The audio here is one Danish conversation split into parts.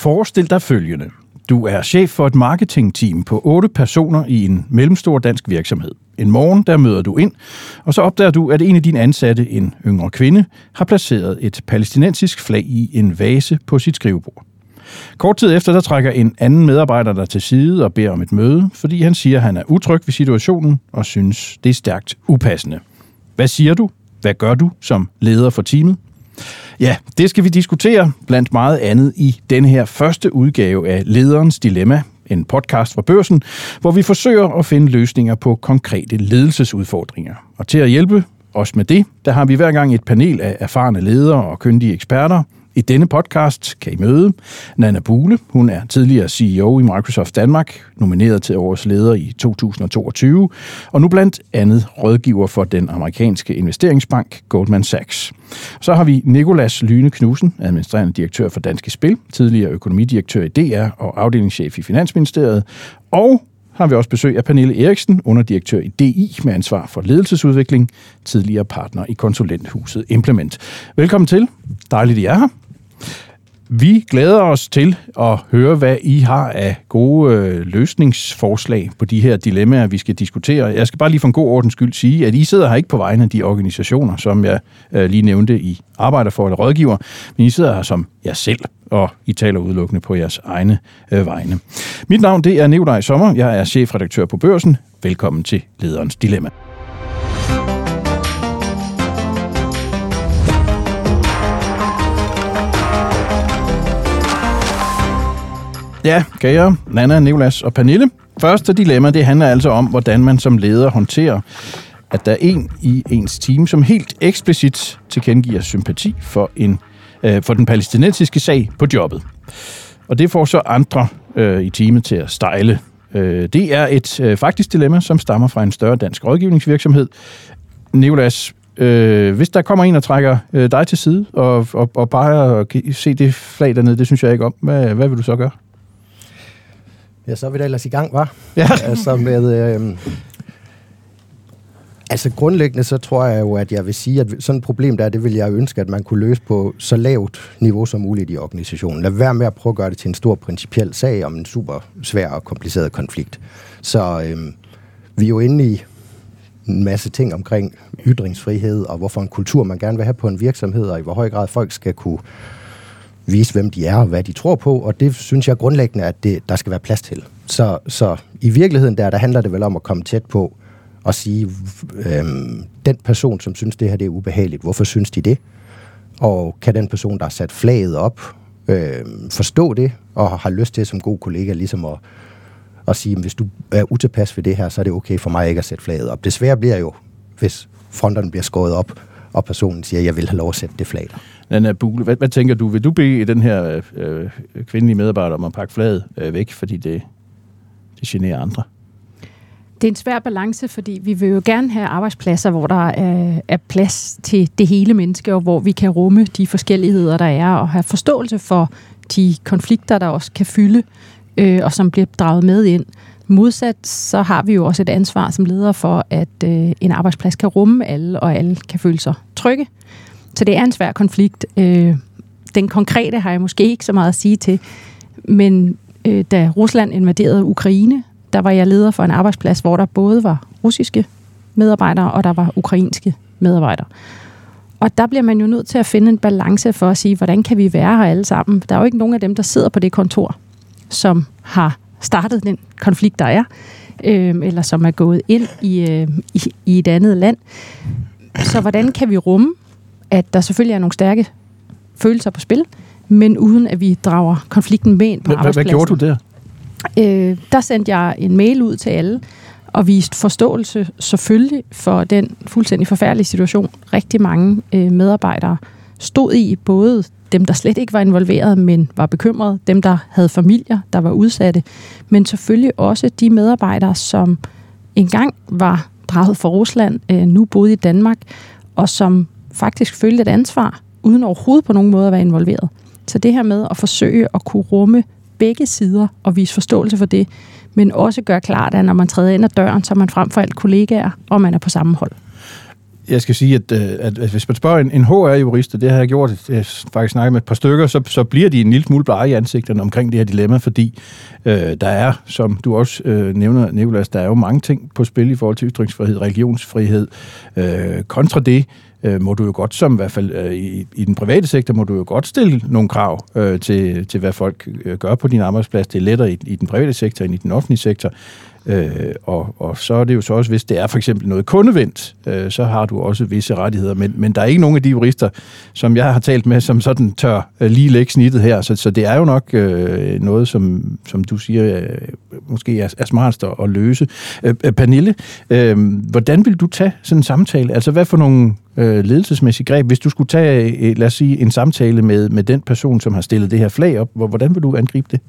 Forestil dig følgende. Du er chef for et marketingteam på otte personer i en mellemstor dansk virksomhed. En morgen, der møder du ind, og så opdager du, at en af dine ansatte, en yngre kvinde, har placeret et palæstinensisk flag i en vase på sit skrivebord. Kort tid efter, der trækker en anden medarbejder dig til side og beder om et møde, fordi han siger, at han er utryg ved situationen og synes, det er stærkt upassende. Hvad siger du? Hvad gør du som leder for teamet? Ja, det skal vi diskutere blandt meget andet i denne her første udgave af Lederens Dilemma, en podcast fra børsen, hvor vi forsøger at finde løsninger på konkrete ledelsesudfordringer. Og til at hjælpe os med det, der har vi hver gang et panel af erfarne ledere og kyndige eksperter, i denne podcast kan I møde Nana Bule. Hun er tidligere CEO i Microsoft Danmark, nomineret til årets leder i 2022, og nu blandt andet rådgiver for den amerikanske investeringsbank Goldman Sachs. Så har vi Nikolas Lyne Knudsen, administrerende direktør for Danske Spil, tidligere økonomidirektør i DR og afdelingschef i Finansministeriet, og har vi også besøg af Pernille Eriksen, underdirektør i DI med ansvar for ledelsesudvikling, tidligere partner i konsulenthuset Implement. Velkommen til. Dejligt, I er her. Vi glæder os til at høre, hvad I har af gode øh, løsningsforslag på de her dilemmaer, vi skal diskutere. Jeg skal bare lige for en god ordens skyld sige, at I sidder her ikke på vegne af de organisationer, som jeg øh, lige nævnte, I arbejder for eller rådgiver, men I sidder her som jer selv, og I taler udelukkende på jeres egne øh, vegne. Mit navn det er Nikolaj Sommer, jeg er chefredaktør på Børsen. Velkommen til Lederens Dilemma. Ja, kære Nana, Nicolas og Pernille. Første dilemma, det handler altså om, hvordan man som leder håndterer, at der er en i ens team, som helt eksplicit tilkendegiver sympati for, en, øh, for den palæstinensiske sag på jobbet. Og det får så andre øh, i teamet til at stejle. Øh, det er et øh, faktisk dilemma, som stammer fra en større dansk rådgivningsvirksomhed. Nicolas, øh, hvis der kommer en og trækker øh, dig til side og, og, og bare se det flag dernede, det synes jeg ikke om, hvad, hvad vil du så gøre? Ja, så er vi da ellers i gang, var. Ja. altså med... Øh, altså grundlæggende så tror jeg jo, at jeg vil sige, at sådan et problem der, det vil jeg ønske, at man kunne løse på så lavt niveau som muligt i organisationen. Lad være med at prøve at gøre det til en stor principiel sag om en super svær og kompliceret konflikt. Så øh, vi er jo inde i en masse ting omkring ytringsfrihed, og hvorfor en kultur man gerne vil have på en virksomhed, og i hvor høj grad folk skal kunne vise, hvem de er og hvad de tror på, og det synes jeg grundlæggende, at det, der skal være plads til. Så, så i virkeligheden der, der handler det vel om at komme tæt på og sige, øhm, den person, som synes, det her det er ubehageligt, hvorfor synes de det? Og kan den person, der har sat flaget op, øhm, forstå det, og har lyst til som god kollega ligesom at, at sige, hvis du er utilpas ved det her, så er det okay for mig ikke at sætte flaget op. Desværre bliver jo, hvis fronterne bliver skåret op, og personen siger, jeg vil have lov at sætte det flag der. Nana Bule, hvad, hvad tænker du? Vil du bede den her øh, kvindelige medarbejder om at pakke flaget øh, væk, fordi det, det generer andre? Det er en svær balance, fordi vi vil jo gerne have arbejdspladser, hvor der er, er plads til det hele menneske, og hvor vi kan rumme de forskelligheder, der er, og have forståelse for de konflikter, der også kan fylde, øh, og som bliver draget med ind. Modsat så har vi jo også et ansvar som leder for, at øh, en arbejdsplads kan rumme alle, og alle kan føle sig trygge. Så det er en svær konflikt. Øh, den konkrete har jeg måske ikke så meget at sige til, men øh, da Rusland invaderede Ukraine, der var jeg leder for en arbejdsplads, hvor der både var russiske medarbejdere, og der var ukrainske medarbejdere. Og der bliver man jo nødt til at finde en balance for at sige, hvordan kan vi være her alle sammen? Der er jo ikke nogen af dem, der sidder på det kontor, som har startet den konflikt, der er, øh, eller som er gået ind i, øh, i, i et andet land. Så hvordan kan vi rumme at der selvfølgelig er nogle stærke følelser på spil, men uden at vi drager konflikten med ind på hvad, Hvad gjorde du der? Øh, der sendte jeg en mail ud til alle, og viste forståelse selvfølgelig for den fuldstændig forfærdelige situation, rigtig mange øh, medarbejdere stod i, både dem, der slet ikke var involveret, men var bekymrede, dem, der havde familier, der var udsatte, men selvfølgelig også de medarbejdere, som engang var draget fra Rusland, øh, nu boede i Danmark, og som faktisk følte et ansvar, uden overhovedet på nogen måde at være involveret. Så det her med at forsøge at kunne rumme begge sider og vise forståelse for det, men også gøre klart, at når man træder ind ad døren, så er man frem for alt kollegaer, og man er på samme hold jeg skal sige, at, øh, at, at hvis man spørger en, en HR-jurist, og det har jeg gjort, jeg faktisk snakket med et par stykker, så, så bliver de en lille smule blege i ansigterne omkring det her dilemma, fordi øh, der er, som du også øh, nævner, Nicolas, der er jo mange ting på spil i forhold til ytringsfrihed, religionsfrihed. Øh, kontra det, øh, må du jo godt, som i hvert fald øh, i, i den private sektor, må du jo godt stille nogle krav øh, til, til, hvad folk øh, gør på din arbejdsplads. Det er lettere i, i den private sektor end i den offentlige sektor. Øh, og, og så er det jo så også, hvis det er for eksempel noget kundevendt, øh, så har du også visse rettigheder. Men, men der er ikke nogen af de jurister, som jeg har talt med, som sådan tør øh, lige lægge snittet her. Så, så det er jo nok øh, noget, som, som du siger, øh, måske er, er smartest at, løse. Øh, øh, Pernille, øh, hvordan vil du tage sådan en samtale? Altså hvad for nogle øh, ledelsesmæssige greb, hvis du skulle tage, øh, lad os sige, en samtale med, med den person, som har stillet det her flag op, hvordan vil du angribe det?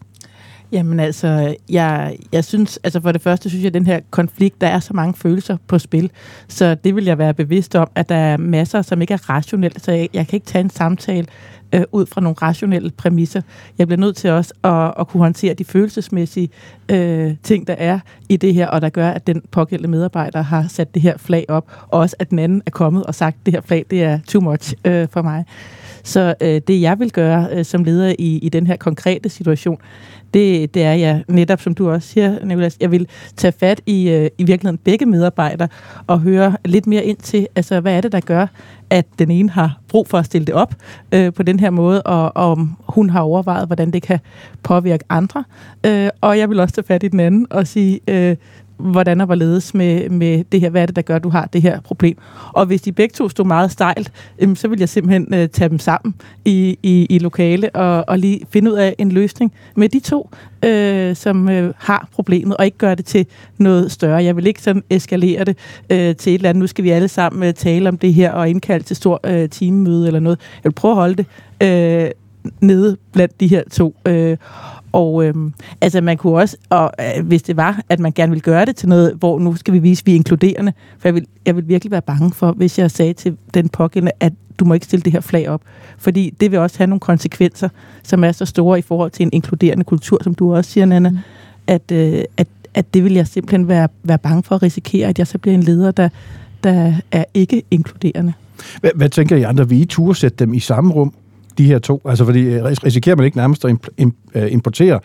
Jamen altså, jeg, jeg synes, altså for det første synes jeg, at den her konflikt, der er så mange følelser på spil, så det vil jeg være bevidst om, at der er masser, som ikke er rationelt, så jeg, jeg kan ikke tage en samtale øh, ud fra nogle rationelle præmisser. Jeg bliver nødt til også at, at kunne håndtere de følelsesmæssige øh, ting, der er i det her, og der gør, at den pågældende medarbejder har sat det her flag op, og også at den anden er kommet og sagt, at det her flag, det er too much øh, for mig. Så øh, det, jeg vil gøre øh, som leder i, i den her konkrete situation, det, det er jeg netop, som du også siger, Nicolas, jeg vil tage fat i, øh, i virkeligheden begge medarbejdere og høre lidt mere ind til, altså hvad er det, der gør, at den ene har brug for at stille det op øh, på den her måde, og, og om hun har overvejet, hvordan det kan påvirke andre. Øh, og jeg vil også tage fat i den anden og sige, øh, hvordan og hvorledes med, med det her, hvad er det, der gør, at du har det her problem. Og hvis de begge to stod meget stejlt, øh, så vil jeg simpelthen øh, tage dem sammen i, i, i lokale og, og lige finde ud af en løsning med de to, øh, som øh, har problemet, og ikke gøre det til noget større. Jeg vil ikke sådan eskalere det øh, til et eller andet, nu skal vi alle sammen øh, tale om det her og indkalde til stor øh, teammøde eller noget. Jeg vil prøve at holde det øh, nede blandt de her to. Øh, og øhm, altså man kunne også, og, øh, hvis det var, at man gerne ville gøre det til noget, hvor nu skal vi vise, at vi er inkluderende, for jeg vil, jeg vil virkelig være bange for, hvis jeg sagde til den pågældende, at du må ikke stille det her flag op. Fordi det vil også have nogle konsekvenser, som er så store i forhold til en inkluderende kultur, som du også siger, Nana, mm. at, øh, at, at det vil jeg simpelthen være, være bange for at risikere, at jeg så bliver en leder, der, der er ikke inkluderende. Hvad, hvad tænker I andre? Vi I turde sætte dem i samme rum? De her to? Altså, fordi øh, risikerer man ikke nærmest at øh, importere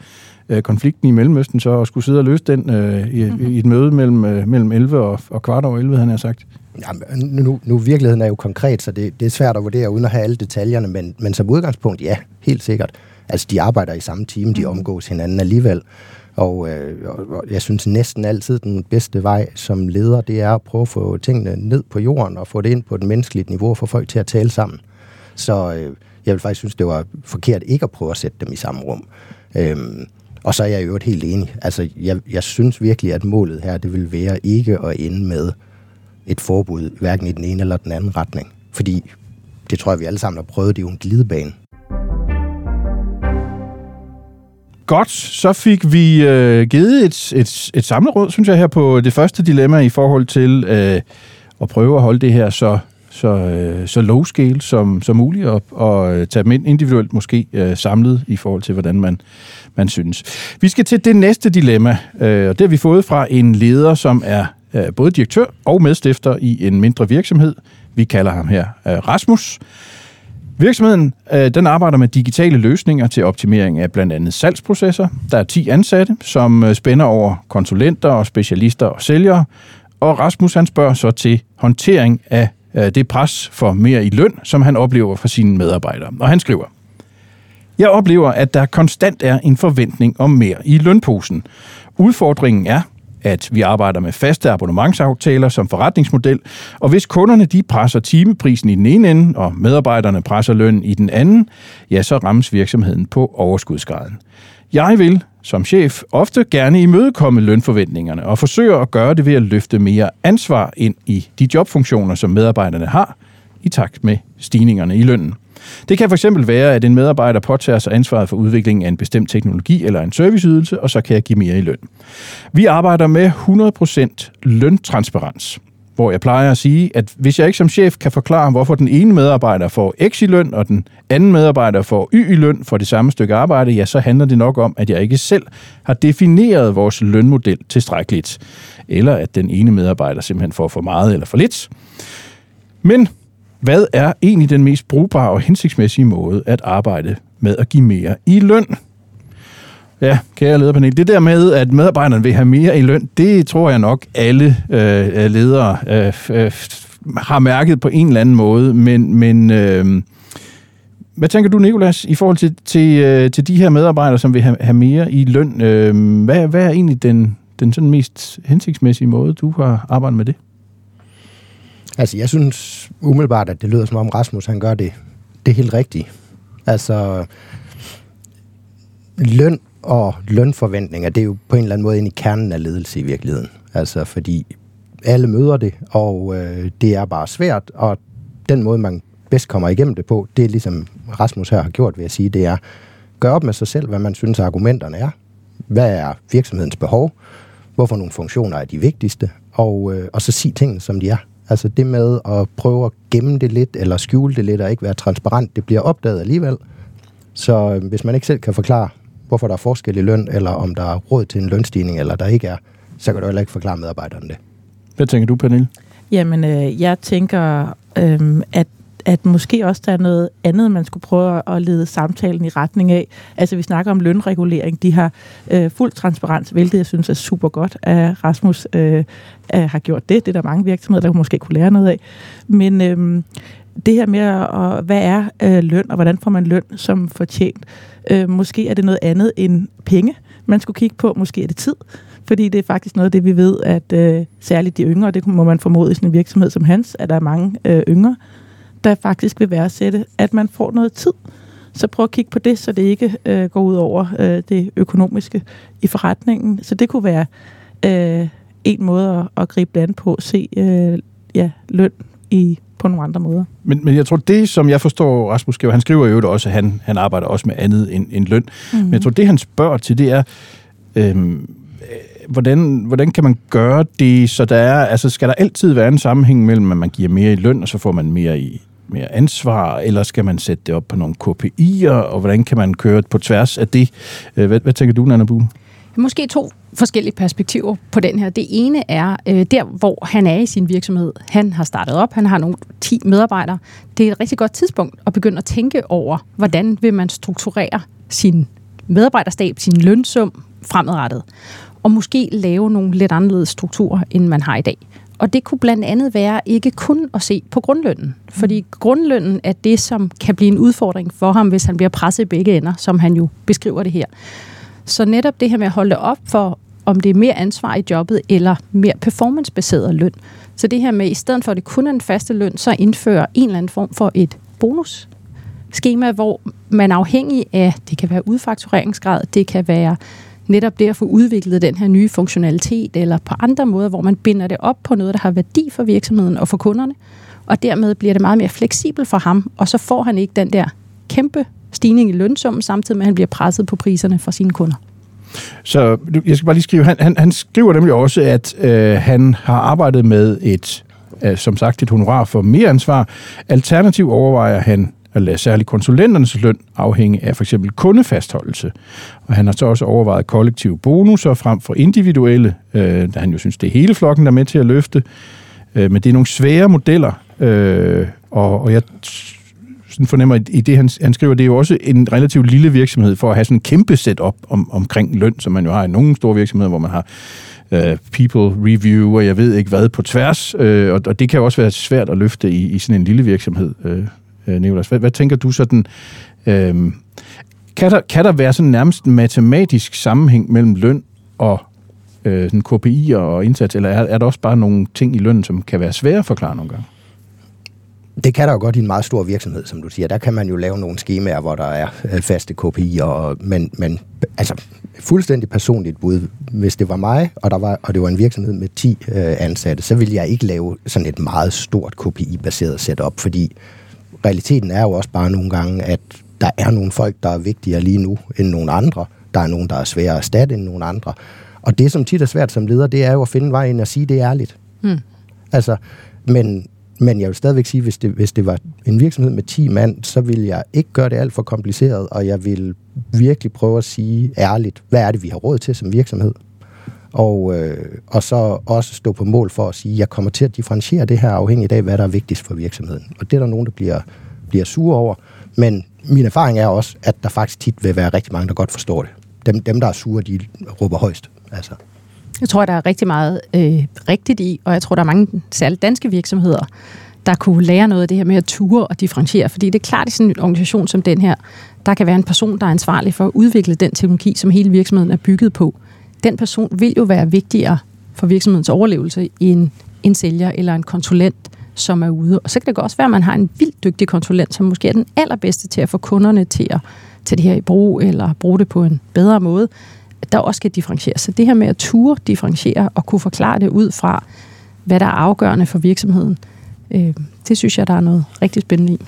øh, konflikten i Mellemøsten, så at skulle sidde og løse den øh, i, mm-hmm. i et møde mellem, øh, mellem 11 og, og kvart over 11, han har sagt? Ja, nu, nu, virkeligheden er jo konkret, så det, det er svært at vurdere uden at have alle detaljerne, men, men som udgangspunkt, ja, helt sikkert. Altså, de arbejder i samme team, de mhm. omgås hinanden alligevel. Og, øh, og jeg synes næsten altid, den bedste vej som leder, det er at prøve at få tingene ned på jorden og få det ind på et menneskeligt niveau og få folk til at tale sammen. Så øh, jeg vil faktisk synes, det var forkert ikke at prøve at sætte dem i samme rum. Øhm, og så er jeg jo helt enig. Altså, jeg, jeg synes virkelig, at målet her, det vil være ikke at ende med et forbud, hverken i den ene eller den anden retning. Fordi det tror jeg, vi alle sammen har prøvet, det er jo en glidebane. Godt, så fik vi øh, givet et, et, et samlet råd, synes jeg, her på det første dilemma i forhold til øh, at prøve at holde det her så så, øh, så low scale som, som muligt, og, og øh, tage dem ind individuelt måske øh, samlet i forhold til, hvordan man, man synes. Vi skal til det næste dilemma, øh, og det har vi fået fra en leder, som er øh, både direktør og medstifter i en mindre virksomhed. Vi kalder ham her øh, Rasmus. Virksomheden øh, den arbejder med digitale løsninger til optimering af blandt andet salgsprocesser. Der er 10 ansatte, som øh, spænder over konsulenter og specialister og sælgere. Og Rasmus han spørger så til håndtering af Øh, det pres for mere i løn, som han oplever fra sine medarbejdere. Og han skriver, jeg oplever, at der konstant er en forventning om mere i lønposen. Udfordringen er, at vi arbejder med faste abonnementsaftaler som forretningsmodel, og hvis kunderne de presser timeprisen i den ene ende, og medarbejderne presser løn i den anden, ja, så rammes virksomheden på overskudsgraden. Jeg vil som chef ofte gerne imødekomme lønforventningerne og forsøger at gøre det ved at løfte mere ansvar ind i de jobfunktioner, som medarbejderne har, i takt med stigningerne i lønnen. Det kan fx være, at en medarbejder påtager sig ansvaret for udviklingen af en bestemt teknologi eller en serviceydelse, og så kan jeg give mere i løn. Vi arbejder med 100% løntransparens hvor jeg plejer at sige, at hvis jeg ikke som chef kan forklare, hvorfor den ene medarbejder får X i løn, og den anden medarbejder får Y i løn for det samme stykke arbejde, ja, så handler det nok om, at jeg ikke selv har defineret vores lønmodel tilstrækkeligt, eller at den ene medarbejder simpelthen får for meget eller for lidt. Men hvad er egentlig den mest brugbare og hensigtsmæssige måde at arbejde med at give mere i løn? Ja, kære lederpanel, det der med, at medarbejderne vil have mere i løn, det tror jeg nok alle øh, øh ledere øh, øh, har mærket på en eller anden måde, men, men øh, hvad tænker du, Nikolas, i forhold til, til, øh, til de her medarbejdere, som vil have, have mere i løn? Øh, hvad, hvad er egentlig den, den sådan mest hensigtsmæssige måde, du har arbejdet med det? Altså, jeg synes umiddelbart, at det lyder som om Rasmus, han gør det, det helt rigtigt. Altså, løn og lønforventninger, det er jo på en eller anden måde ind i kernen af ledelse i virkeligheden. Altså, fordi alle møder det, og øh, det er bare svært, og den måde, man bedst kommer igennem det på, det er ligesom Rasmus her har gjort, vil jeg sige, det er, gør op med sig selv, hvad man synes argumenterne er. Hvad er virksomhedens behov? Hvorfor nogle funktioner er de vigtigste? Og, øh, og så sig tingene, som de er. Altså det med at prøve at gemme det lidt, eller skjule det lidt, og ikke være transparent, det bliver opdaget alligevel. Så øh, hvis man ikke selv kan forklare, hvorfor der er forskel i løn, eller om der er råd til en lønstigning, eller der ikke er, så kan du heller ikke forklare medarbejderne det. Hvad tænker du, Pernille? Jamen, øh, jeg tænker, øh, at at måske også der er noget andet, man skulle prøve at lede samtalen i retning af. Altså vi snakker om lønregulering. De har øh, fuld transparens, hvilket jeg synes er super godt, at Rasmus øh, har gjort det. Det er der mange virksomheder, der måske kunne lære noget af. Men øh, det her med, at, hvad er øh, løn, og hvordan får man løn som fortjent? Øh, måske er det noget andet end penge, man skulle kigge på. Måske er det tid fordi det er faktisk noget af det, vi ved, at øh, særligt de yngre, det må man formode i sådan en virksomhed som hans, at der er mange øh, yngre, der faktisk vil værdsætte, at man får noget tid. Så prøv at kigge på det, så det ikke øh, går ud over øh, det økonomiske i forretningen. Så det kunne være øh, en måde at, at gribe det an på, se øh, ja, løn i på nogle andre måder. Men, men jeg tror, det som jeg forstår, Rasmus skriver, han skriver jo også, at han, han arbejder også med andet end, end løn. Mm-hmm. Men jeg tror, det han spørger til, det er, øhm, hvordan, hvordan kan man gøre det, så der er, altså skal der altid være en sammenhæng mellem, at man giver mere i løn, og så får man mere i, mere ansvar, eller skal man sætte det op på nogle KPI'er, og hvordan kan man køre på tværs af det? Øh, hvad, hvad tænker du, Nana Buhl? Måske to forskellige perspektiver på den her. Det ene er øh, der, hvor han er i sin virksomhed. Han har startet op, han har nogle 10 medarbejdere. Det er et rigtig godt tidspunkt at begynde at tænke over, hvordan vil man strukturere sin medarbejderstab, sin lønsum fremadrettet. Og måske lave nogle lidt anderledes strukturer, end man har i dag. Og det kunne blandt andet være ikke kun at se på grundlønnen. Fordi mm. grundlønnen er det, som kan blive en udfordring for ham, hvis han bliver presset i begge ender, som han jo beskriver det her. Så netop det her med at holde op for, om det er mere ansvar i jobbet, eller mere performancebaseret løn. Så det her med, i stedet for at det kun er en faste løn, så indføre en eller anden form for et bonus skema, hvor man er afhængig af, det kan være udfaktureringsgrad, det kan være netop det at få udviklet den her nye funktionalitet, eller på andre måder, hvor man binder det op på noget, der har værdi for virksomheden og for kunderne, og dermed bliver det meget mere fleksibelt for ham, og så får han ikke den der kæmpe stigning i lønsummen, samtidig med, at han bliver presset på priserne for sine kunder. Så jeg skal bare lige skrive, han, han, han skriver nemlig også, at øh, han har arbejdet med et, øh, som sagt, et honorar for mere ansvar. Alternativ overvejer han at lade særligt konsulenternes løn afhænge af for eksempel kundefastholdelse. Og han har så også overvejet kollektive bonusser frem for individuelle, øh, da han jo synes, det er hele flokken, der er med til at løfte. Øh, men det er nogle svære modeller, øh, og, og jeg sådan fornemmer i det, han, han skriver, det er jo også en relativt lille virksomhed for at have sådan en kæmpe setup om, omkring løn, som man jo har i nogle store virksomheder, hvor man har øh, people review, og jeg ved ikke hvad, på tværs, øh, og, og det kan jo også være svært at løfte i, i sådan en lille virksomhed. Øh, øh Nicolas. Hvad, hvad tænker du sådan? Øh, kan, der, kan der være sådan nærmest en matematisk sammenhæng mellem løn og øh, sådan KPI'er og indsats, eller er, er der også bare nogle ting i lønnen, som kan være svære at forklare nogle gange? Det kan der jo godt i en meget stor virksomhed, som du siger. Der kan man jo lave nogle skemaer, hvor der er øh, faste KPI'er, og, men, men altså, fuldstændig personligt bud. Hvis det var mig, og, der var, og det var en virksomhed med 10 øh, ansatte, så ville jeg ikke lave sådan et meget stort KPI-baseret setup, fordi realiteten er jo også bare nogle gange, at der er nogle folk, der er vigtigere lige nu end nogle andre. Der er nogen, der er sværere at erstatte end nogle andre. Og det, som tit er svært som leder, det er jo at finde vejen og sige det ærligt. Mm. Altså, men, men jeg vil stadigvæk sige, hvis det, hvis det var en virksomhed med 10 mand, så vil jeg ikke gøre det alt for kompliceret, og jeg vil virkelig prøve at sige ærligt, hvad er det, vi har råd til som virksomhed? og, øh, og så også stå på mål for at sige, jeg kommer til at differentiere det her afhængigt af, hvad der er vigtigst for virksomheden. Og det er der nogen, der bliver, bliver sure over, men min erfaring er også, at der faktisk tit vil være rigtig mange, der godt forstår det. Dem, dem der er sure, de råber højst. Altså. Jeg tror, der er rigtig meget øh, rigtigt i, og jeg tror, der er mange særligt danske virksomheder, der kunne lære noget af det her med at ture og differentiere. Fordi det er klart, i sådan en organisation som den her, der kan være en person, der er ansvarlig for at udvikle den teknologi, som hele virksomheden er bygget på. Den person vil jo være vigtigere for virksomhedens overlevelse end en sælger eller en konsulent, som er ude. Og så kan det også være, at man har en vildt dygtig konsulent, som måske er den allerbedste til at få kunderne til at tage det her i brug, eller bruge det på en bedre måde, der også skal differentiere. Så det her med at ture differentiere og kunne forklare det ud fra, hvad der er afgørende for virksomheden, øh, det synes jeg, der er noget rigtig spændende i.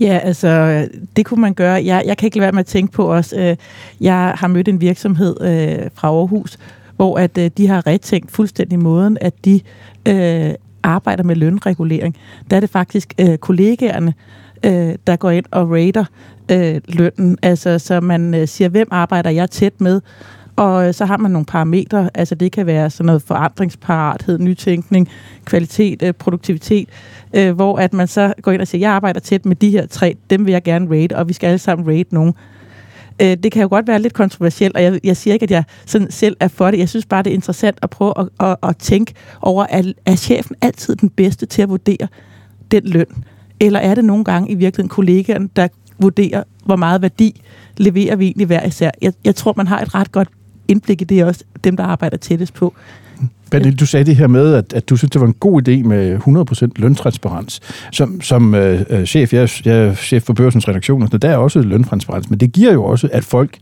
Ja, altså, det kunne man gøre. Jeg, jeg kan ikke lade være med at tænke på os. Øh, jeg har mødt en virksomhed øh, fra Aarhus, hvor at øh, de har retænkt fuldstændig måden, at de øh, arbejder med lønregulering. Der er det faktisk øh, kollegaerne, øh, der går ind og rater øh, lønnen. Altså, så man øh, siger, hvem arbejder jeg tæt med? Og øh, så har man nogle parametre, altså det kan være sådan noget forandringsparathed, nytænkning, kvalitet, øh, produktivitet, øh, hvor at man så går ind og siger, jeg arbejder tæt med de her tre, dem vil jeg gerne rate, og vi skal alle sammen rate nogen. Øh, det kan jo godt være lidt kontroversielt, og jeg, jeg siger ikke, at jeg sådan selv er for det. Jeg synes bare, det er interessant at prøve at, at, at tænke over, at er chefen altid den bedste til at vurdere den løn? Eller er det nogle gange i virkeligheden kollegaen, der vurderer, hvor meget værdi leverer vi egentlig hver især? Jeg, jeg tror, man har et ret godt indblik i det også, dem, der arbejder tættest på. Benny, du sagde det her med, at, at du synes, det var en god idé med 100% løntransparens. Som, som øh, øh, chef, jeg, jeg er chef for børsens redaktion, og der er også løntransparens, men det giver jo også, at folk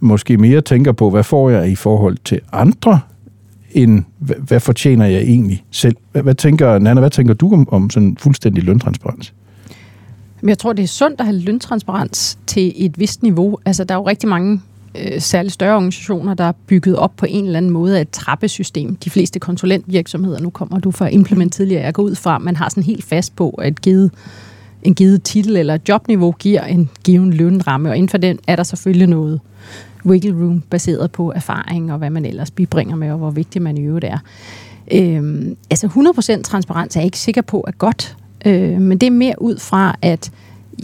måske mere tænker på, hvad får jeg i forhold til andre, end hvad, hvad fortjener jeg egentlig selv? Hvad, hvad tænker, Nana, hvad tænker du om, om sådan fuldstændig løntransparens? Men jeg tror, det er sundt at have løntransparens til et vist niveau. Altså, der er jo rigtig mange øh, særligt større organisationer, der er bygget op på en eller anden måde af et trappesystem. De fleste konsulentvirksomheder, nu kommer du fra implement tidligere, jeg går ud fra, man har sådan helt fast på, at givet, en givet titel eller jobniveau giver en given lønramme, og inden for den er der selvfølgelig noget wiggle room baseret på erfaring og hvad man ellers bibringer med, og hvor vigtigt man i øvrigt er. Øhm, altså 100% transparens er jeg ikke sikker på er godt, øh, men det er mere ud fra, at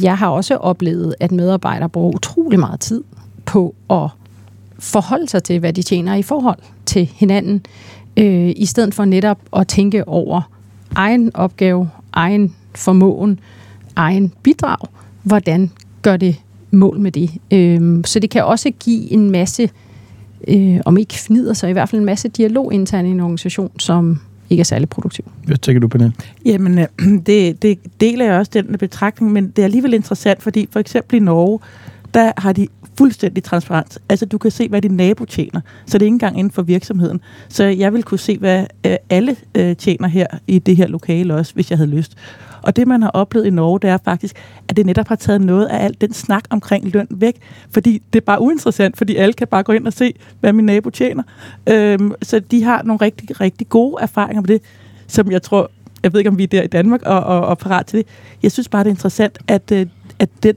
jeg har også oplevet, at medarbejdere bruger utrolig meget tid på at forholde sig til, hvad de tjener i forhold til hinanden, øh, i stedet for netop at tænke over egen opgave, egen formåen, egen bidrag. Hvordan gør det mål med det? Øh, så det kan også give en masse, øh, om ikke fnider så i hvert fald en masse dialog internt i en organisation, som ikke er særlig produktiv. Hvad tænker du, Pernille? Jamen, det, det deler jeg også den betragtning, men det er alligevel interessant, fordi for eksempel i Norge, der har de fuldstændig transparent. Altså, du kan se, hvad din nabo tjener. Så det er ikke engang inden for virksomheden. Så jeg vil kunne se, hvad øh, alle øh, tjener her i det her lokale også, hvis jeg havde lyst. Og det, man har oplevet i Norge, det er faktisk, at det netop har taget noget af alt den snak omkring løn væk. Fordi det er bare uinteressant, fordi alle kan bare gå ind og se, hvad min nabo tjener. Øhm, så de har nogle rigtig, rigtig gode erfaringer med det, som jeg tror, jeg ved ikke, om vi er der i Danmark og, og, og parat til det. Jeg synes bare, det er interessant, at, øh, at den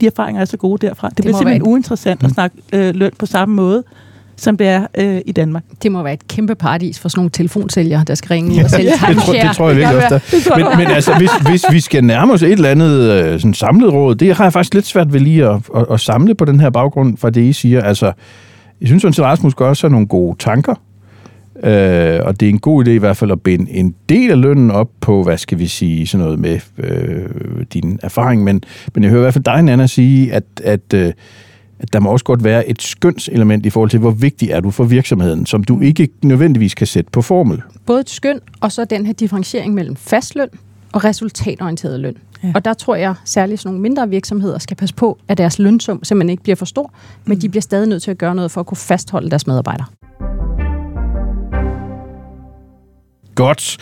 de erfaringer er så gode derfra. Det, det bliver simpelthen et... uinteressant at mm. snakke øh, løn på samme måde, som det er øh, i Danmark. Det må være et kæmpe paradis for sådan nogle telefonsælgere, der skal ringe ja, og sælge ja, det, tror, det tror jeg virkelig også. Men, men altså, hvis, hvis vi skal nærme os et eller andet øh, sådan samlet råd, det har jeg faktisk lidt svært ved lige at, at, at samle på den her baggrund fra det, I siger. Altså, jeg synes, at Rasmus gør også nogle gode tanker Øh, og det er en god idé i hvert fald at binde en del af lønnen op på, hvad skal vi sige, sådan noget med øh, din erfaring. Men, men jeg hører i hvert fald dig, Nana, sige, at, at, øh, at der må også godt være et skønselement i forhold til, hvor vigtig er du for virksomheden, som du mm. ikke nødvendigvis kan sætte på formel. Både et skøn, og så den her differentiering mellem fastløn og resultatorienteret løn. Ja. Og der tror jeg særligt sådan nogle mindre virksomheder skal passe på, at deres lønsum simpelthen ikke bliver for stor, men mm. de bliver stadig nødt til at gøre noget for at kunne fastholde deres medarbejdere. Godt.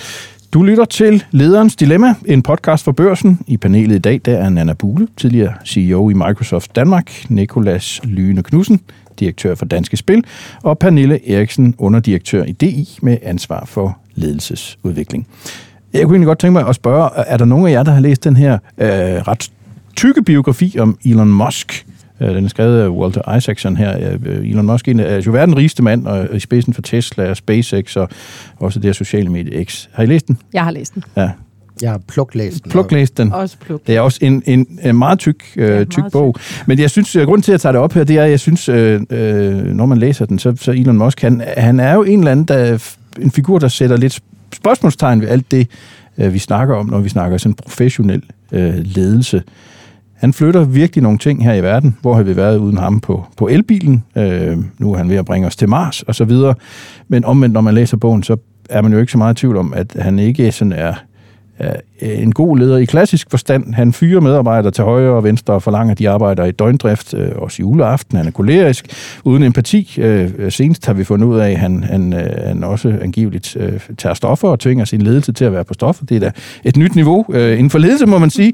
Du lytter til Lederens Dilemma, en podcast for børsen. I panelet i dag, der er Nana Bule, tidligere CEO i Microsoft Danmark, Nikolas Lyne Knudsen, direktør for Danske Spil, og Pernille Eriksen, underdirektør i DI med ansvar for ledelsesudvikling. Jeg kunne egentlig godt tænke mig at spørge, er der nogen af jer, der har læst den her øh, ret tykke biografi om Elon Musk, den er skrevet af Walter Isaacson her. Øh, Elon Musk er jo verdens rigeste mand, og i spidsen for Tesla og SpaceX, og også det her sociale medie X. Har I læst den? Jeg har læst den. Ja. Jeg har pluklæst den. Pluklæst den. Også pluk. Det er også en, en, en meget tyk, øh, Ja, tyk meget bog. Men jeg synes, at grunden til, at jeg tager det op her, det er, at jeg synes, øh, øh, når man læser den, så, så Elon Musk, han, han er jo en eller anden, der, en figur, der sætter lidt spørgsmålstegn ved alt det, øh, vi snakker om, når vi snakker sådan professionel øh, ledelse. Han flytter virkelig nogle ting her i verden. Hvor har vi været uden ham på, på elbilen? Øh, nu er han ved at bringe os til Mars og så videre. Men omvendt, når man læser bogen, så er man jo ikke så meget i tvivl om, at han ikke sådan er, er en god leder i klassisk forstand. Han fyrer medarbejdere til højre og venstre og forlanger, at de arbejder i døgndrift, øh, også i juleaften. Han er kolerisk, uden empati. Øh, senest har vi fundet ud af, at han, han, øh, han også angiveligt øh, tager stoffer og tvinger sin ledelse til at være på stoffer. Det er da et nyt niveau øh, inden for ledelse, må man sige.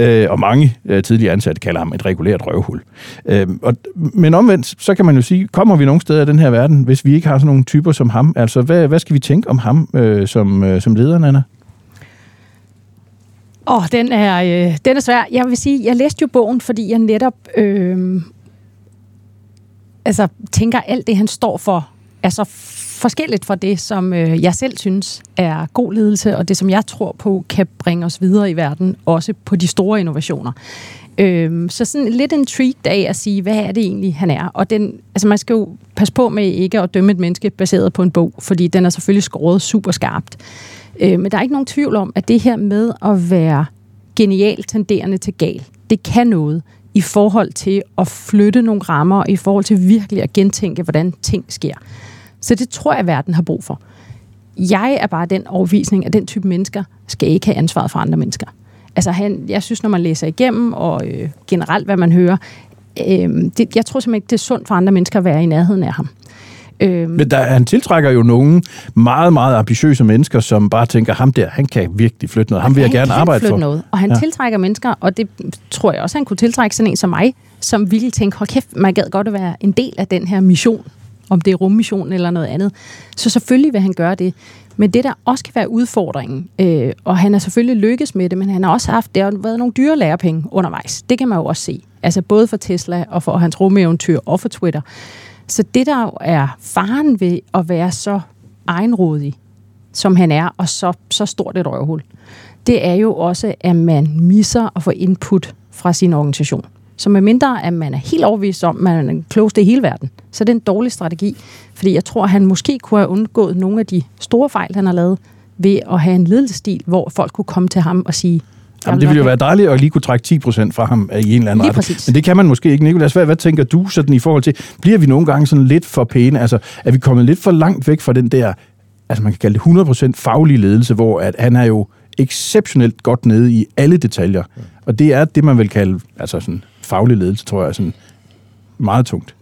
Øh, og mange øh, tidligere ansatte kalder ham et regulært røvhul. Øh, og, men omvendt, så kan man jo sige, kommer vi nogen steder i den her verden, hvis vi ikke har sådan nogle typer som ham? Altså, hvad, hvad skal vi tænke om ham øh, som, øh, som leder, Anna? Åh, oh, den er, øh, den er svær. Jeg vil sige, jeg læste jo bogen, fordi jeg netop øh, altså, tænker, alt det, han står for, er så forskelligt fra det, som øh, jeg selv synes er god ledelse, og det, som jeg tror på, kan bringe os videre i verden, også på de store innovationer. Øh, så sådan lidt en treat af at sige, hvad er det egentlig, han er? Og den, altså man skal jo passe på med ikke at dømme et menneske baseret på en bog, fordi den er selvfølgelig skåret super skarpt. Øh, men der er ikke nogen tvivl om, at det her med at være genialt tenderende til gal, det kan noget i forhold til at flytte nogle rammer, i forhold til virkelig at gentænke, hvordan ting sker. Så det tror jeg, verden har brug for. Jeg er bare den overvisning, at den type mennesker skal ikke have ansvaret for andre mennesker. Altså han, jeg synes, når man læser igennem, og øh, generelt hvad man hører, øh, det, jeg tror simpelthen ikke, det er sundt for andre mennesker at være i nærheden af ham. Øhm. Men der, han tiltrækker jo nogle meget, meget ambitiøse mennesker, som bare tænker, ham der, han kan virkelig flytte noget. Ham vil jeg gerne arbejde for. Noget. Og han ja. tiltrækker mennesker, og det tror jeg også, han kunne tiltrække sådan en som mig, som ville tænke, hold kæft, man gad godt at være en del af den her mission, om det er rummission eller noget andet. Så selvfølgelig vil han gøre det. Men det, der også kan være udfordringen, øh, og han er selvfølgelig lykkes med det, men han har også haft, der har været nogle dyre lærepenge undervejs. Det kan man jo også se. Altså både for Tesla og for hans rumeventyr og for Twitter. Så det, der er faren ved at være så egenrådig, som han er, og så, så stort et røvhul, det er jo også, at man misser at få input fra sin organisation. Så med mindre, at man er helt overbevist om, at man er den klogeste i hele verden, så er det en dårlig strategi. Fordi jeg tror, at han måske kunne have undgået nogle af de store fejl, han har lavet, ved at have en ledelsestil, hvor folk kunne komme til ham og sige, Jamen, det ville jo være dejligt at lige kunne trække 10% fra ham i en eller anden retning. Men det kan man måske ikke. Nikolas, hvad, hvad tænker du sådan i forhold til, bliver vi nogle gange sådan lidt for pæne? Altså, er vi kommet lidt for langt væk fra den der, altså man kan kalde det 100% faglige ledelse, hvor at han er jo exceptionelt godt nede i alle detaljer. Og det er det, man vil kalde altså sådan faglig ledelse, tror jeg, er sådan meget tungt.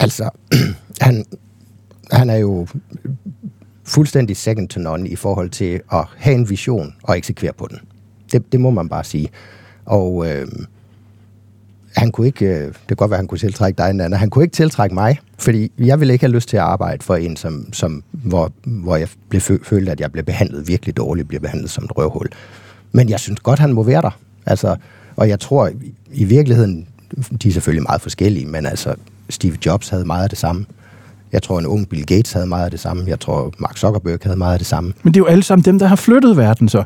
Altså, han, han er jo fuldstændig second to none i forhold til at have en vision og eksekvere på den. Det, det må man bare sige. Og øh, han kunne ikke, øh, det kan godt være, han kunne tiltrække dig, Nana, han kunne ikke tiltrække mig, fordi jeg ville ikke have lyst til at arbejde for en, som, som, hvor, hvor jeg blev følte, at jeg blev behandlet virkelig dårligt, blev behandlet som et røvhul. Men jeg synes godt, han må være der. Altså, og jeg tror i virkeligheden, de er selvfølgelig meget forskellige, men altså Steve Jobs havde meget af det samme. Jeg tror, en ung Bill Gates havde meget af det samme. Jeg tror, Mark Zuckerberg havde meget af det samme. Men det er jo alle sammen dem, der har flyttet verden så.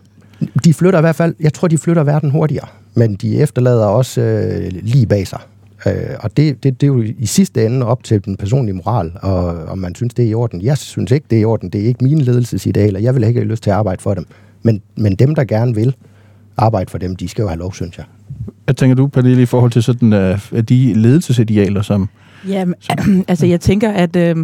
De flytter i hvert fald, jeg tror, de flytter verden hurtigere, men de efterlader også øh, lige bag sig. Øh, og det, det, det er jo i sidste ende op til den personlige moral, og om man synes, det er i orden. Jeg synes ikke, det er i orden. Det er ikke mine ledelsesidealer. Jeg vil ikke have lyst til at arbejde for dem. Men, men dem, der gerne vil arbejde for dem, de skal jo have lov, synes jeg. Hvad tænker du, Pernille, i forhold til sådan, uh, de ledelsesidealer, som... Jamen, som, altså jeg tænker, at... Øh,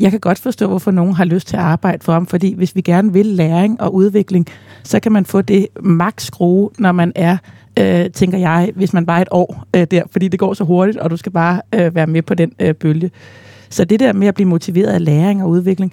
jeg kan godt forstå, hvorfor nogen har lyst til at arbejde for ham, fordi hvis vi gerne vil læring og udvikling, så kan man få det maks skrue, når man er, øh, tænker jeg, hvis man bare er et år øh, der, fordi det går så hurtigt, og du skal bare øh, være med på den øh, bølge. Så det der med at blive motiveret af læring og udvikling,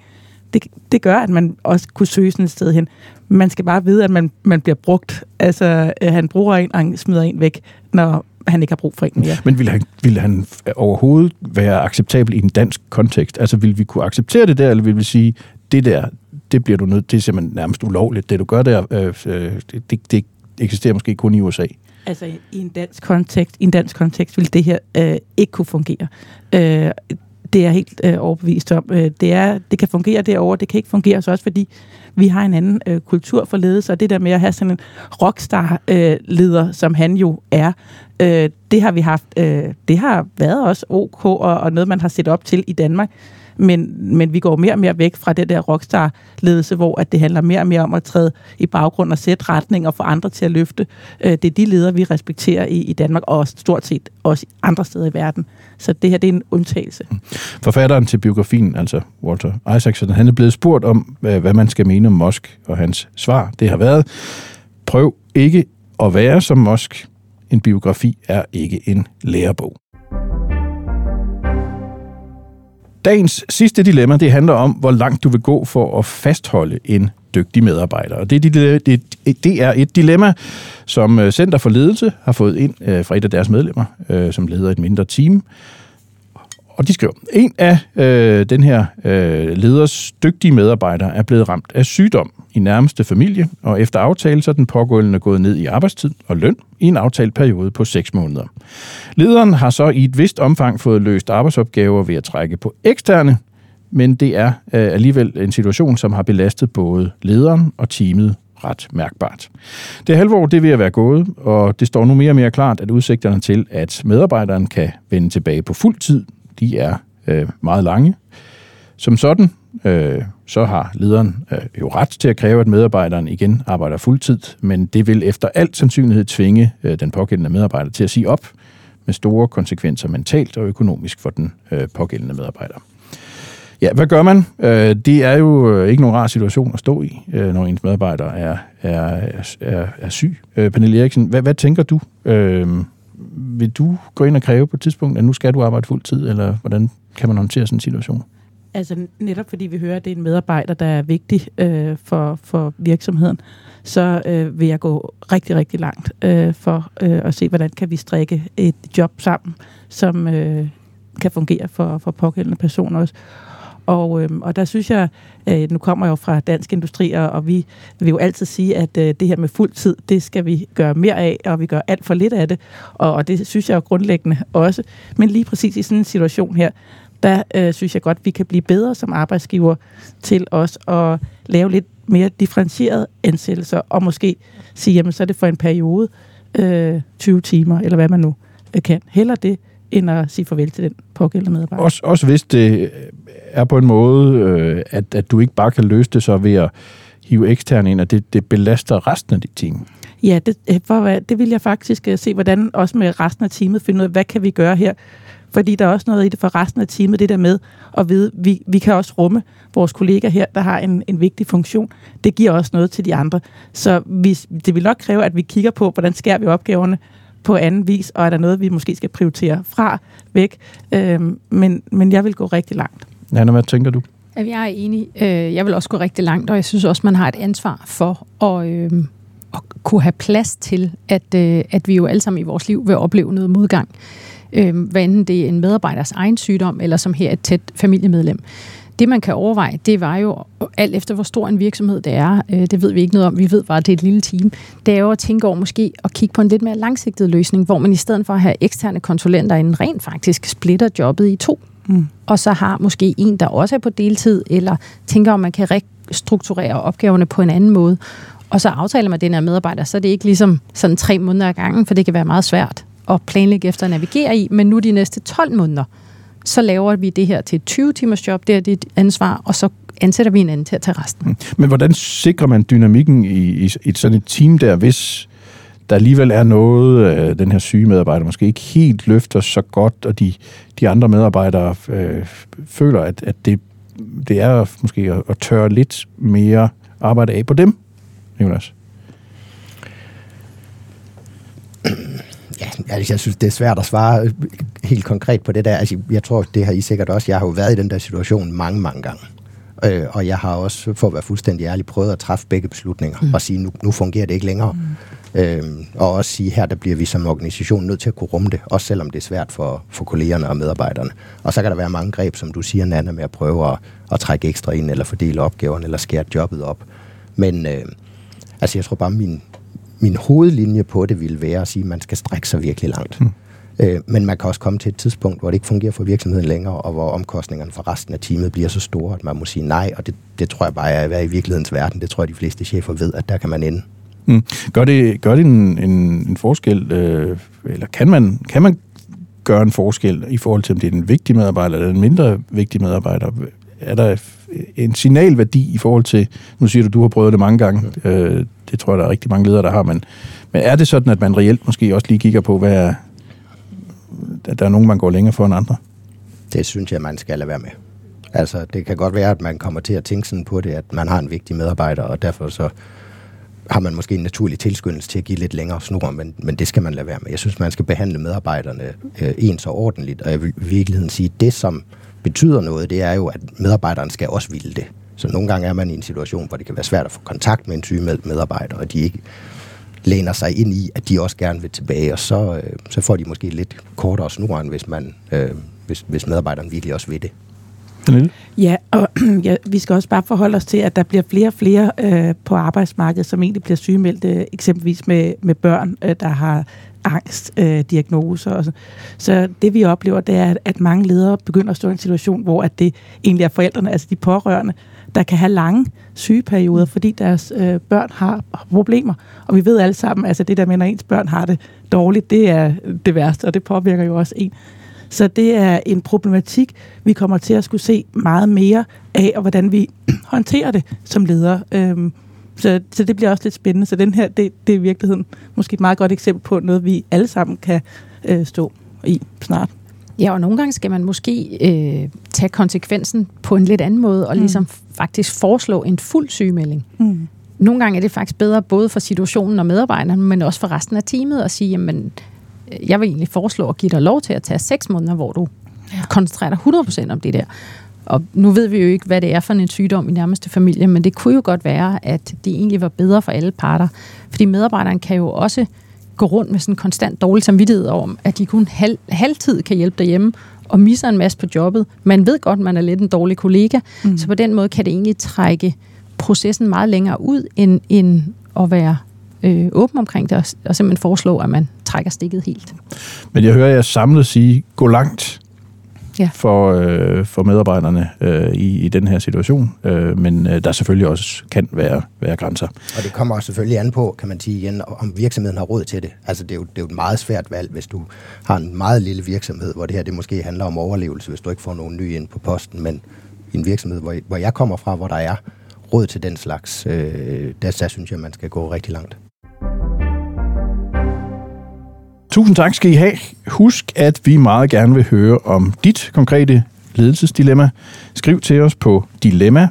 det, det gør, at man også kunne søge sådan et sted hen. Man skal bare vide, at man, man bliver brugt. Altså, øh, han bruger en, og han smider en væk, når han ikke har brug for en mere. Men vil han, vil han overhovedet være acceptabel i en dansk kontekst? Altså, vil vi kunne acceptere det der, eller vil vi sige, det der, det bliver du nødt, det er simpelthen nærmest ulovligt, det du gør der, øh, det, det eksisterer måske kun i USA? Altså i en dansk kontekst, i en dansk kontekst vil det her øh, ikke kunne fungere. Øh, det er jeg helt øh, overbevist om. Øh, det, er, det kan fungere derovre, det kan ikke fungere så også, fordi vi har en anden øh, kultur for ledelse, og det der med at have sådan en rockstar-leder, øh, som han jo er, øh, det har vi haft, øh, det har været også ok, og, og noget, man har set op til i Danmark men, men vi går mere og mere væk fra det der rockstar-ledelse, hvor at det handler mere og mere om at træde i baggrund og sætte retning og få andre til at løfte. Øh, det er de ledere, vi respekterer i, i Danmark, og stort set også andre steder i verden. Så det her, det er en undtagelse. Forfatteren til biografien, altså Walter Isaacson, han er blevet spurgt om, øh, hvad man skal mene om Musk, og hans svar, det har været, prøv ikke at være som Musk. En biografi er ikke en lærebog. Dagens sidste dilemma, det handler om, hvor langt du vil gå for at fastholde en dygtig medarbejder. Og det, det, det, det er et dilemma, som øh, Center for Ledelse har fået ind øh, fra et af deres medlemmer, øh, som leder et mindre team. Og de skriver, en af øh, den her øh, leders dygtige medarbejdere er blevet ramt af sygdom i nærmeste familie, og efter aftale så er den pågående gået ned i arbejdstid og løn i en aftalt periode på 6 måneder. Lederen har så i et vist omfang fået løst arbejdsopgaver ved at trække på eksterne, men det er øh, alligevel en situation, som har belastet både lederen og teamet ret mærkbart. Det halvår det vil at være gået, og det står nu mere og mere klart, at udsigterne til, at medarbejderen kan vende tilbage på fuld tid, de er øh, meget lange. Som sådan, øh, så har lederen øh, jo ret til at kræve, at medarbejderen igen arbejder fuldtid, men det vil efter alt sandsynlighed tvinge øh, den pågældende medarbejder til at sige op med store konsekvenser mentalt og økonomisk for den øh, pågældende medarbejder. Ja, hvad gør man? Øh, det er jo øh, ikke nogen rar situation at stå i, øh, når ens medarbejder er, er, er, er syg. Øh, Pernille Eriksen, hvad, hvad tænker du? Øh, vil du gå ind og kræve på et tidspunkt, at nu skal du arbejde fuld tid, eller hvordan kan man håndtere sådan en situation? Altså netop fordi vi hører, at det er en medarbejder, der er vigtig øh, for, for virksomheden, så øh, vil jeg gå rigtig, rigtig langt øh, for øh, at se, hvordan kan vi strikke et job sammen, som øh, kan fungere for, for pågældende personer også. Og, øh, og der synes jeg, øh, nu kommer jeg jo fra Dansk Industri, og, og vi vil jo altid sige, at øh, det her med fuld tid, det skal vi gøre mere af, og vi gør alt for lidt af det. Og, og det synes jeg jo grundlæggende også. Men lige præcis i sådan en situation her, der øh, synes jeg godt, vi kan blive bedre som arbejdsgiver til os at lave lidt mere differentierede ansættelser, og måske sige, jamen så er det for en periode, øh, 20 timer, eller hvad man nu øh, kan. Heller det, end at sige farvel til den pågældende medarbejder. Også, også hvis det er på en måde, øh, at, at du ikke bare kan løse det så ved at hive eksterne ind, og det, det belaster resten af dit team. Ja, det, øh, for, det vil jeg faktisk øh, se, hvordan også med resten af teamet finde ud af, hvad kan vi gøre her? Fordi der er også noget i det for resten af teamet, det der med at vide, vi, vi kan også rumme vores kollegaer her, der har en, en vigtig funktion. Det giver også noget til de andre. Så vi, det vil nok kræve, at vi kigger på, hvordan skærer vi opgaverne på anden vis, og er der noget, vi måske skal prioritere fra væk. Øhm, men, men jeg vil gå rigtig langt. Anna, hvad tænker du? Jeg er enig. Øh, jeg vil også gå rigtig langt, og jeg synes også, man har et ansvar for at, øh, at kunne have plads til, at, øh, at vi jo alle sammen i vores liv vil opleve noget modgang. Øh, hvad enten det er en medarbejders egen sygdom, eller som her et tæt familiemedlem. Det, man kan overveje, det var jo, alt efter hvor stor en virksomhed det er, øh, det ved vi ikke noget om, vi ved bare, at det er et lille team, det er jo at tænke over måske at kigge på en lidt mere langsigtet løsning, hvor man i stedet for at have eksterne konsulenter en rent faktisk splitter jobbet i to. Mm. Og så har måske en, der også er på deltid, eller tænker, om man kan restrukturere opgaverne på en anden måde. Og så aftaler man den her medarbejder, så er det ikke ligesom sådan tre måneder ad gangen, for det kan være meget svært at planlægge efter at navigere i, men nu de næste 12 måneder, så laver vi det her til et 20-timers job, det er dit ansvar, og så ansætter vi en anden til at tage resten. Mm. Men hvordan sikrer man dynamikken i, i, i sådan et team der, hvis der alligevel er noget, øh, den her syge medarbejder måske ikke helt løfter så godt, og de, de andre medarbejdere øh, føler, at, at det, det er måske at, at tørre lidt mere arbejde af på dem, Jonas? Ja, altså, jeg synes, det er svært at svare helt konkret på det der. Altså, jeg tror, det har I sikkert også. Jeg har jo været i den der situation mange, mange gange. Øh, og jeg har også, for at være fuldstændig ærlig, prøvet at træffe begge beslutninger mm. og sige, nu, nu fungerer det ikke længere. Mm. Øh, og også sige, her der bliver vi som organisation nødt til at kunne rumme det, også selvom det er svært for, for kollegerne og medarbejderne. Og så kan der være mange greb, som du siger, Nana, med at prøve at, at trække ekstra ind, eller fordele opgaverne, eller skære jobbet op. Men øh, altså, jeg tror bare, min, min hovedlinje på det ville være at sige, at man skal strække sig virkelig langt. Mm. Øh, men man kan også komme til et tidspunkt, hvor det ikke fungerer for virksomheden længere, og hvor omkostningerne for resten af teamet bliver så store, at man må sige nej, og det, det tror jeg bare er i virkelighedens verden. Det tror jeg, de fleste chefer ved, at der kan man ende. Mm. Gør det, gør det en, en, en forskel, øh, eller kan man, kan man gøre en forskel i forhold til, om det er en vigtig medarbejder eller en mindre vigtig medarbejder? Er der en signalværdi i forhold til, nu siger du, du har prøvet det mange gange, øh, det tror jeg, der er rigtig mange ledere, der har, men, men er det sådan, at man reelt måske også lige kigger på, hvad er, at der er nogen, man går længere for end andre? Det synes jeg, man skal lade være med. Altså, det kan godt være, at man kommer til at tænke sådan på det, at man har en vigtig medarbejder, og derfor så har man måske en naturlig tilskyndelse til at give lidt længere snor, men, men det skal man lade være med. Jeg synes, man skal behandle medarbejderne øh, ens og ordentligt, og jeg vil i virkeligheden sige, at det, som betyder noget, det er jo, at medarbejderen skal også ville det. Så nogle gange er man i en situation, hvor det kan være svært at få kontakt med en sygemeldt medarbejder, og de ikke læner sig ind i, at de også gerne vil tilbage, og så, øh, så får de måske lidt kortere snor, end hvis, man, øh, hvis, hvis medarbejderen virkelig også vil det. Ja, og ja, vi skal også bare forholde os til, at der bliver flere og flere øh, på arbejdsmarkedet, som egentlig bliver sygemeldte, eksempelvis med, med børn, øh, der har angstdiagnoser. Øh, så. så det vi oplever, det er, at mange ledere begynder at stå i en situation, hvor at det egentlig er forældrene, altså de pårørende, der kan have lange sygeperioder, fordi deres øh, børn har problemer. Og vi ved alle sammen, altså det der med, når ens børn har det dårligt, det er øh, det værste, og det påvirker jo også en. Så det er en problematik, vi kommer til at skulle se meget mere af, og hvordan vi håndterer det som ledere. Øhm, så, så det bliver også lidt spændende. Så den her, det, det er i virkeligheden måske et meget godt eksempel på noget, vi alle sammen kan øh, stå i snart. Ja, og nogle gange skal man måske øh, tage konsekvensen på en lidt anden måde, og mm. ligesom faktisk foreslå en fuld sygemelding. Mm. Nogle gange er det faktisk bedre både for situationen og medarbejderne, men også for resten af teamet at sige, jamen, øh, jeg vil egentlig foreslå at give dig lov til at tage seks måneder, hvor du ja. koncentrerer dig 100% om det der. Og nu ved vi jo ikke, hvad det er for en sygdom i nærmeste familie, men det kunne jo godt være, at det egentlig var bedre for alle parter. Fordi medarbejderen kan jo også gå rundt med sådan en konstant dårlig samvittighed om, at de kun halv, halvtid kan hjælpe derhjemme, og misser en masse på jobbet. Man ved godt, at man er lidt en dårlig kollega, mm. så på den måde kan det egentlig trække processen meget længere ud, end, end at være øh, åben omkring det, og, og simpelthen foreslå, at man trækker stikket helt. Men jeg hører jer samlet sige, gå langt ja. for, øh, for medarbejderne øh, i, i den her situation, øh, men øh, der selvfølgelig også kan være, være grænser. Og det kommer selvfølgelig an på, kan man sige igen, om virksomheden har råd til det. Altså det er, jo, det er jo et meget svært valg, hvis du har en meget lille virksomhed, hvor det her det måske handler om overlevelse, hvis du ikke får nogen ny ind på posten, men i en virksomhed, hvor, hvor jeg kommer fra, hvor der er råd til den slags, øh, der, der synes jeg, man skal gå rigtig langt. Tusind tak skal I have. Husk, at vi meget gerne vil høre om dit konkrete ledelsesdilemma. Skriv til os på dilemma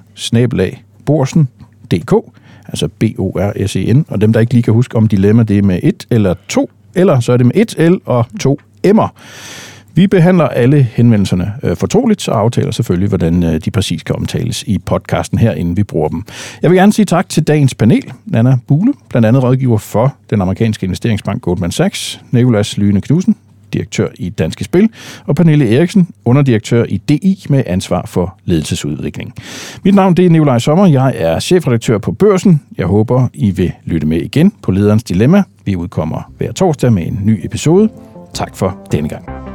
altså B-O-R-S-E-N, og dem, der ikke lige kan huske om dilemma, det er med et eller to, eller så er det med et L og to M'er. Vi behandler alle henvendelserne øh, fortroligt, og aftaler selvfølgelig, hvordan øh, de præcis kan omtales i podcasten her, inden vi bruger dem. Jeg vil gerne sige tak til dagens panel. Nana Bule, blandt andet rådgiver for den amerikanske investeringsbank Goldman Sachs, Nikolas Lyne Knudsen, direktør i Danske Spil, og Pernille Eriksen, underdirektør i DI med ansvar for ledelsesudvikling. Mit navn det er Nikolaj Sommer, jeg er chefredaktør på Børsen. Jeg håber, I vil lytte med igen på Lederens Dilemma. Vi udkommer hver torsdag med en ny episode. Tak for denne gang.